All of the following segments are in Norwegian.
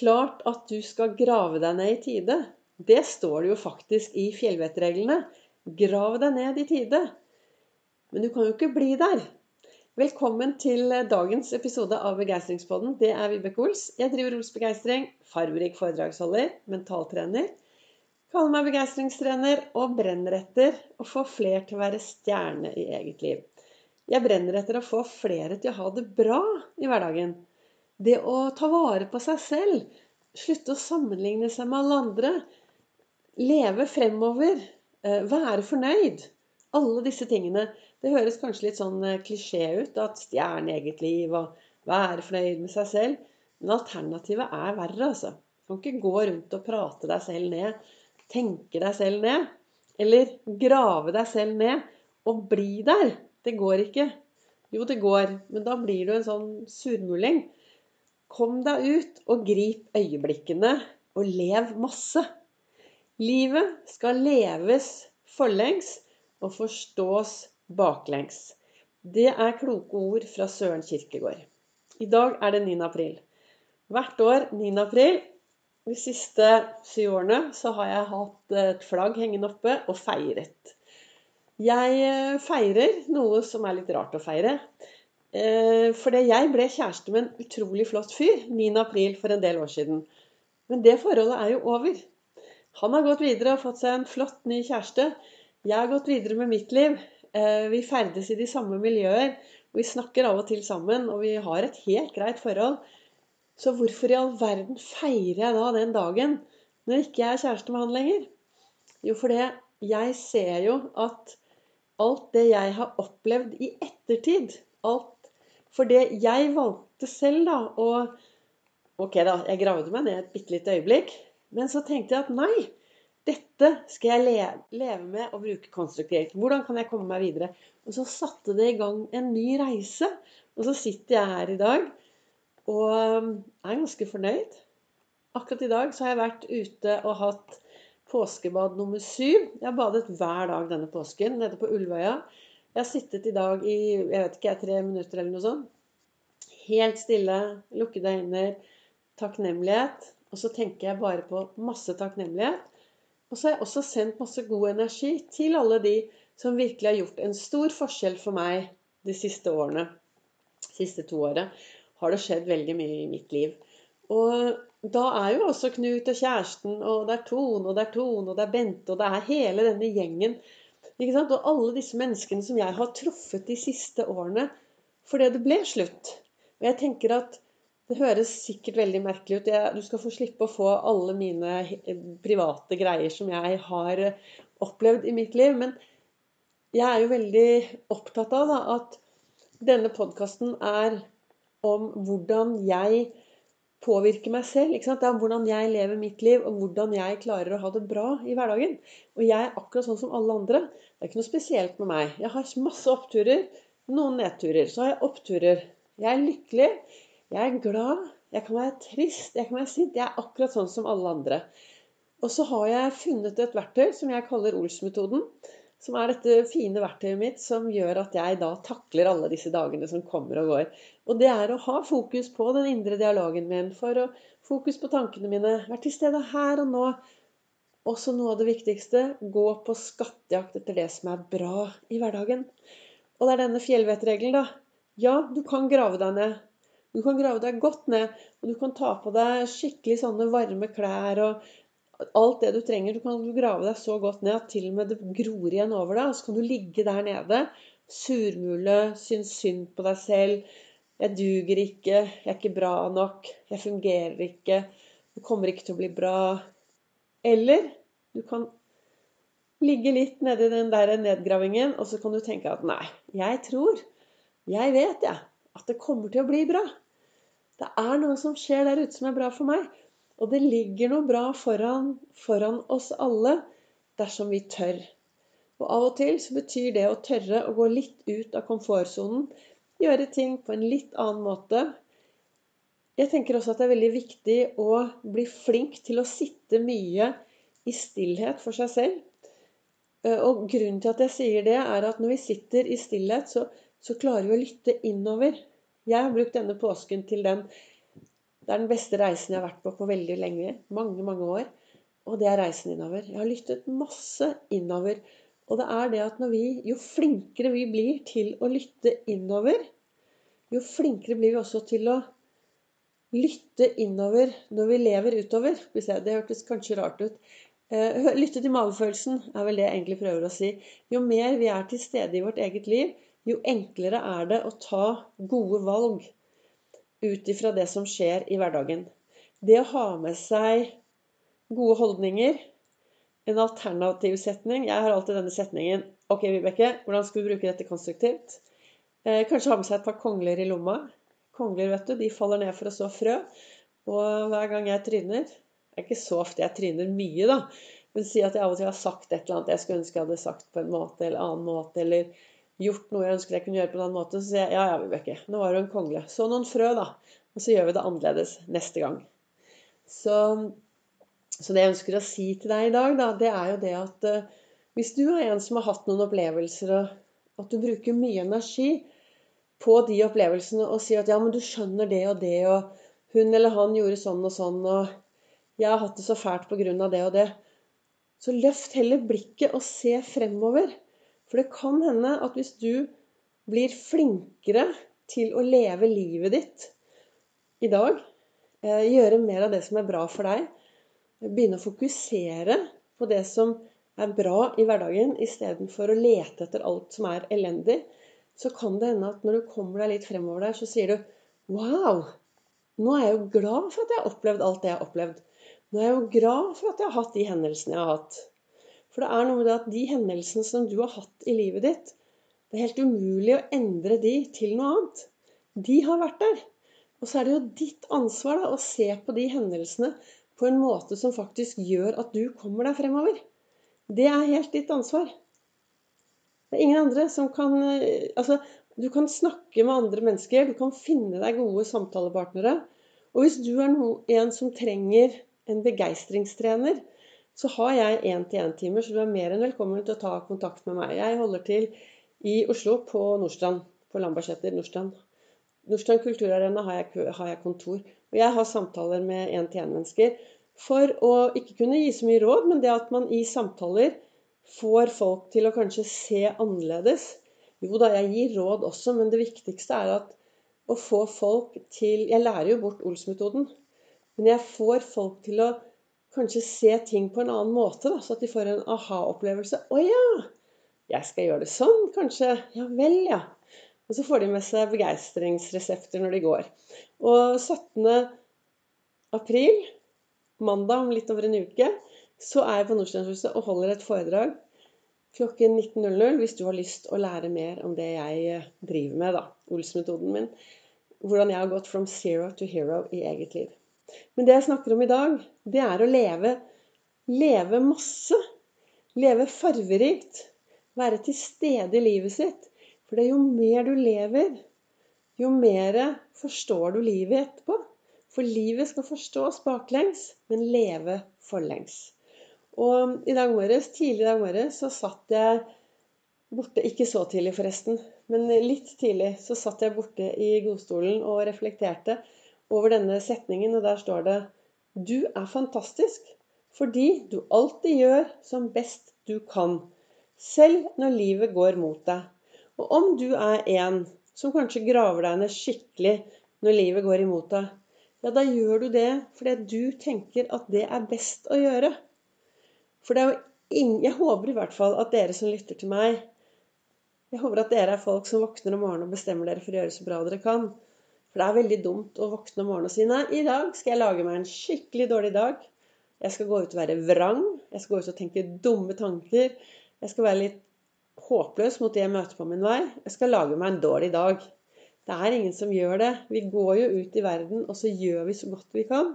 klart at du skal grave deg ned i tide. Det står det jo faktisk i fjellvettreglene. Grav deg ned i tide. Men du kan jo ikke bli der. Velkommen til dagens episode av Begeistringspodden. Det er Vibeke Ols. Jeg driver Ols Begeistring, farverik foredragsholder, mentaltrener. Kaller meg begeistringstrener og brenner etter å få flere til å være stjerne i eget liv. Jeg brenner etter å få flere til å ha det bra i hverdagen. Det å ta vare på seg selv. Slutte å sammenligne seg med alle andre. Leve fremover. Eh, være fornøyd. Alle disse tingene. Det høres kanskje litt sånn eh, klisjé ut at stjerne eget liv og være fornøyd med seg selv. Men alternativet er verre, altså. Du kan ikke gå rundt og prate deg selv ned. Tenke deg selv ned. Eller grave deg selv ned og bli der. Det går ikke. Jo, det går, men da blir du en sånn surmuling. Kom deg ut og grip øyeblikkene, og lev masse. Livet skal leves forlengs og forstås baklengs. Det er kloke ord fra Søren Kirkegård. I dag er det 9. april. Hvert år 9. april de siste syv årene så har jeg hatt et flagg hengende oppe og feiret. Jeg feirer noe som er litt rart å feire. Eh, fordi jeg ble kjæreste med en utrolig flott fyr 9.4 for en del år siden. Men det forholdet er jo over. Han har gått videre og fått seg en flott ny kjæreste. Jeg har gått videre med mitt liv. Eh, vi ferdes i de samme miljøer. Vi snakker av og til sammen, og vi har et helt greit forhold. Så hvorfor i all verden feirer jeg da den dagen når ikke jeg er kjæreste med han lenger? Jo, fordi jeg ser jo at alt det jeg har opplevd i ettertid. Alt For det jeg valgte selv, da og Ok, da, jeg gravde meg ned et bitte lite øyeblikk. Men så tenkte jeg at nei, dette skal jeg leve, leve med og bruke konstruktivt. Hvordan kan jeg komme meg videre? Og så satte det i gang en ny reise. Og så sitter jeg her i dag og er ganske fornøyd. Akkurat i dag så har jeg vært ute og hatt påskebad nummer syv. Jeg har badet hver dag denne påsken nede på Ulvøya. Jeg har sittet i dag i jeg vet ikke, tre minutter eller noe sånt. Helt stille, lukkede øyne, takknemlighet. Og så tenker jeg bare på masse takknemlighet. Og så har jeg også sendt masse god energi til alle de som virkelig har gjort en stor forskjell for meg de siste årene. De siste to årene har det skjedd veldig mye i mitt liv. Og da er jo også Knut og kjæresten, og det er Tone, og det er Tone, og det er Bente, og det er hele denne gjengen. Og alle disse menneskene som jeg har truffet de siste årene fordi det ble slutt. Og jeg tenker at det høres sikkert veldig merkelig ut. Du skal få slippe å få alle mine private greier som jeg har opplevd i mitt liv. Men jeg er jo veldig opptatt av da, at denne podkasten er om hvordan jeg påvirke meg selv. Det er hvordan jeg lever mitt liv, og hvordan jeg klarer å ha det bra i hverdagen. Og jeg er akkurat sånn som alle andre. Det er ikke noe spesielt med meg. Jeg har masse oppturer, noen nedturer. Så har jeg oppturer. Jeg er lykkelig, jeg er glad, jeg kan være trist, jeg kan være sint. Jeg er akkurat sånn som alle andre. Og så har jeg funnet et verktøy som jeg kaller Ols-metoden som er dette fine verktøyet mitt som gjør at jeg da takler alle disse dagene som kommer og går. Og det er å ha fokus på den indre dialogen min, for å fokus på tankene mine. Være til stede her og nå. Også noe av det viktigste gå på skattejakt etter det som er bra i hverdagen. Og det er denne fjellvettregelen, da. Ja, du kan grave deg ned. Du kan grave deg godt ned, og du kan ta på deg skikkelig sånne varme klær og alt det du trenger. Du kan grave deg så godt ned at til og med det gror igjen over deg. Og så kan du ligge der nede, surmule, synes synd på deg selv. Jeg duger ikke, jeg er ikke bra nok, jeg fungerer ikke, det kommer ikke til å bli bra. Eller du kan ligge litt nedi den der nedgravingen, og så kan du tenke at nei, jeg tror, jeg vet, jeg, at det kommer til å bli bra. Det er noe som skjer der ute som er bra for meg. Og det ligger noe bra foran, foran oss alle dersom vi tør. Og av og til så betyr det å tørre å gå litt ut av komfortsonen, gjøre ting på en litt annen måte. Jeg tenker også at det er veldig viktig å bli flink til å sitte mye i stillhet for seg selv. Eh, og grunnen til at jeg sier det, er at når vi sitter i stillhet, så, så klarer vi å lytte innover. Jeg har brukt denne påsken til den Det er den beste reisen jeg har vært på på veldig lenge. Mange, mange år. Og det er reisen innover. Jeg har lyttet masse innover. Og det er det at når vi, jo flinkere vi blir til å lytte innover, jo flinkere blir vi også til å lytte innover når vi lever utover. Det hørtes kanskje rart ut. Eh, lytte til magefølelsen er vel det jeg egentlig prøver å si. Jo mer vi er til stede i vårt eget liv, jo enklere er det å ta gode valg ut ifra det som skjer i hverdagen. Det å ha med seg gode holdninger, en alternativ setning Jeg har alltid denne setningen Ok, Vibeke, hvordan skal vi bruke dette konstruktivt? Eh, kanskje ha med seg et par kongler i lomma. Kongler, vet du, de faller ned for å så frø. Og hver gang jeg tryner Det er ikke så ofte jeg tryner mye, da. Men si at jeg av og til har sagt et eller annet jeg skulle ønske jeg hadde sagt på en måte eller annen måte. Eller gjort noe jeg ønsket jeg kunne gjøre på en annen måte. Så sier jeg ja, ja, Vibeke, nå var du en kongle. Så noen frø, da. Og så gjør vi det annerledes neste gang. Så, så det jeg ønsker å si til deg i dag, da, det er jo det at uh, hvis du er en som har hatt noen opplevelser, og at du bruker mye energi på de opplevelsene og sier at ja, men du skjønner det og det, og hun eller han gjorde sånn og sånn, og jeg har hatt det så fælt av det og det. Så løft heller blikket og se fremover. For det kan hende at hvis du blir flinkere til å leve livet ditt i dag, eh, gjøre mer av det som er bra for deg, begynne å fokusere på det som er bra i hverdagen, istedenfor å lete etter alt som er elendig, så kan det hende at når du kommer deg litt fremover der, så sier du Wow! Nå er jeg jo glad for at jeg har opplevd alt det jeg har opplevd. Nå er jeg jo glad for at jeg har hatt de hendelsene jeg har hatt. For det er noe med det at de hendelsene som du har hatt i livet ditt, det er helt umulig å endre de til noe annet. De har vært der. Og så er det jo ditt ansvar da, å se på de hendelsene på en måte som faktisk gjør at du kommer deg fremover. Det er helt ditt ansvar. Det er ingen andre som kan eh, Altså, du kan snakke med andre mennesker. Du kan finne deg gode samtalepartnere. Og hvis du er no, en som trenger en begeistringstrener, så har jeg én-til-én-timer, så du er mer enn velkommen til å ta kontakt med meg. Jeg holder til i Oslo, på Nordstrand. På Lambertseter, Nordstrand. Nordstrand kulturarena har jeg, har jeg kontor. Og jeg har samtaler med én-til-én-mennesker for å ikke kunne gi så mye råd, men det at man i samtaler får folk til å kanskje se annerledes. Jo da, jeg gir råd også, men det viktigste er at å få folk til Jeg lærer jo bort Ols-metoden. Men jeg får folk til å kanskje se ting på en annen måte, da, så at de får en aha-opplevelse. 'Å ja! Jeg skal gjøre det sånn, kanskje.' Ja vel, ja. Og så får de med seg begeistringsresepter når de går. Og 17. april, mandag om litt over en uke, så er jeg på Nordstrandshuset og holder et foredrag klokken 19.00 hvis du har lyst å lære mer om det jeg eh, driver med, da. Ols-metoden min. Hvordan jeg har gått from zero to hero i eget liv. Men det jeg snakker om i dag, det er å leve. Leve masse. Leve farverikt. Være til stede i livet sitt. For det er jo mer du lever, jo mer forstår du livet etterpå. For livet skal forstås baklengs, men leve forlengs. Og i dag morges, tidlig i dag morges så satt jeg borte Ikke så tidlig, forresten, men litt tidlig så satt jeg borte i godstolen og reflekterte over denne setningen, og der står det Du er fantastisk fordi du alltid gjør som best du kan, selv når livet går mot deg. Og om du er en som kanskje graver deg ned skikkelig når livet går imot deg, ja, da gjør du det fordi du tenker at det er best å gjøre. For det er jo ingen Jeg håper i hvert fall at dere som lytter til meg Jeg håper at dere er folk som våkner om morgenen og bestemmer dere for å gjøre så bra dere kan. For det er veldig dumt å våkne om morgenen og si nei, i dag skal jeg lage meg en skikkelig dårlig dag. Jeg skal gå ut og være vrang. Jeg skal gå ut og tenke dumme tanker. Jeg skal være litt håpløs mot det jeg møter på min vei. Jeg skal lage meg en dårlig dag. Det er ingen som gjør det. Vi går jo ut i verden, og så gjør vi så godt vi kan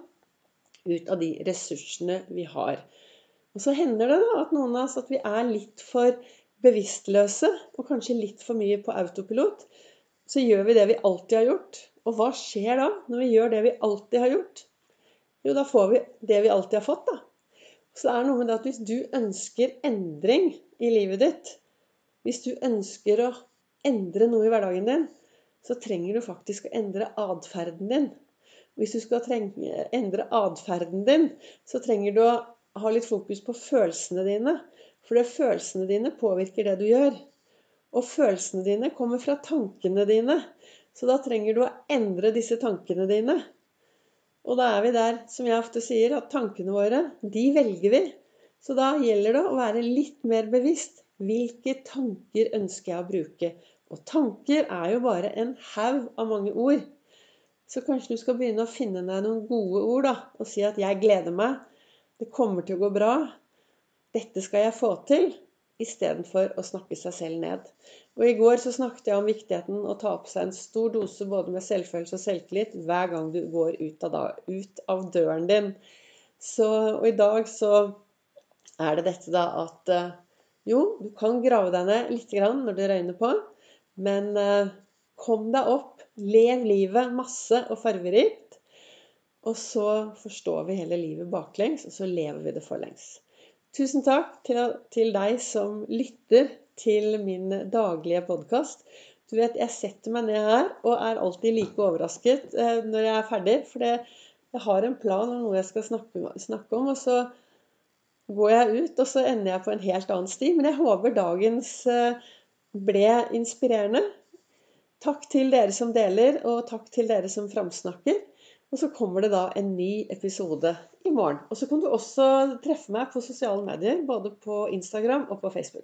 ut av de ressursene vi har. Og så hender det da at noen av oss at vi er litt for bevisstløse, og kanskje litt for mye på autopilot. Så gjør vi det vi alltid har gjort. Og hva skjer da, når vi gjør det vi alltid har gjort? Jo, da får vi det vi alltid har fått, da. Så det er noe med det at hvis du ønsker endring i livet ditt, hvis du ønsker å endre noe i hverdagen din, så trenger du faktisk å endre atferden din. Hvis du skal trenge, endre atferden din, så trenger du å ha litt fokus på følelsene dine. For det følelsene dine påvirker det du gjør. Og følelsene dine kommer fra tankene dine. Så da trenger du å endre disse tankene dine. Og da er vi der, som jeg ofte sier, at tankene våre, de velger vi. Så da gjelder det å være litt mer bevisst. Hvilke tanker ønsker jeg å bruke? Og tanker er jo bare en haug av mange ord. Så kanskje du skal begynne å finne deg noen gode ord da, og si at 'jeg gleder meg', 'det kommer til å gå bra', 'dette skal jeg få til', istedenfor å snakke seg selv ned. Og I går så snakket jeg om viktigheten å ta på seg en stor dose både med selvfølelse og selvtillit hver gang du går ut av, ut av døren din. Så, og i dag så er det dette da at eh, jo, du kan grave deg ned litt når det røyner på, men eh, kom deg opp. Lev livet masse og farverikt. Og så forstår vi hele livet baklengs, og så lever vi det forlengs. Tusen takk til, deg som lytter til min daglige podkast. Du vet, jeg setter meg ned her og er alltid like overrasket eh, når jeg er ferdig. For jeg har en plan om noe jeg skal snakke, snakke, om, og så går jeg ut, og så ender jeg på en helt annen sti. Men jeg håper dagens eh, ble inspirerende. Takk til dere som deler, og takk til dere som framsnakker. Og så kommer det da en ny episode i morgen. Og så kan du også treffe meg på sosiale medier, både på Instagram og på Facebook.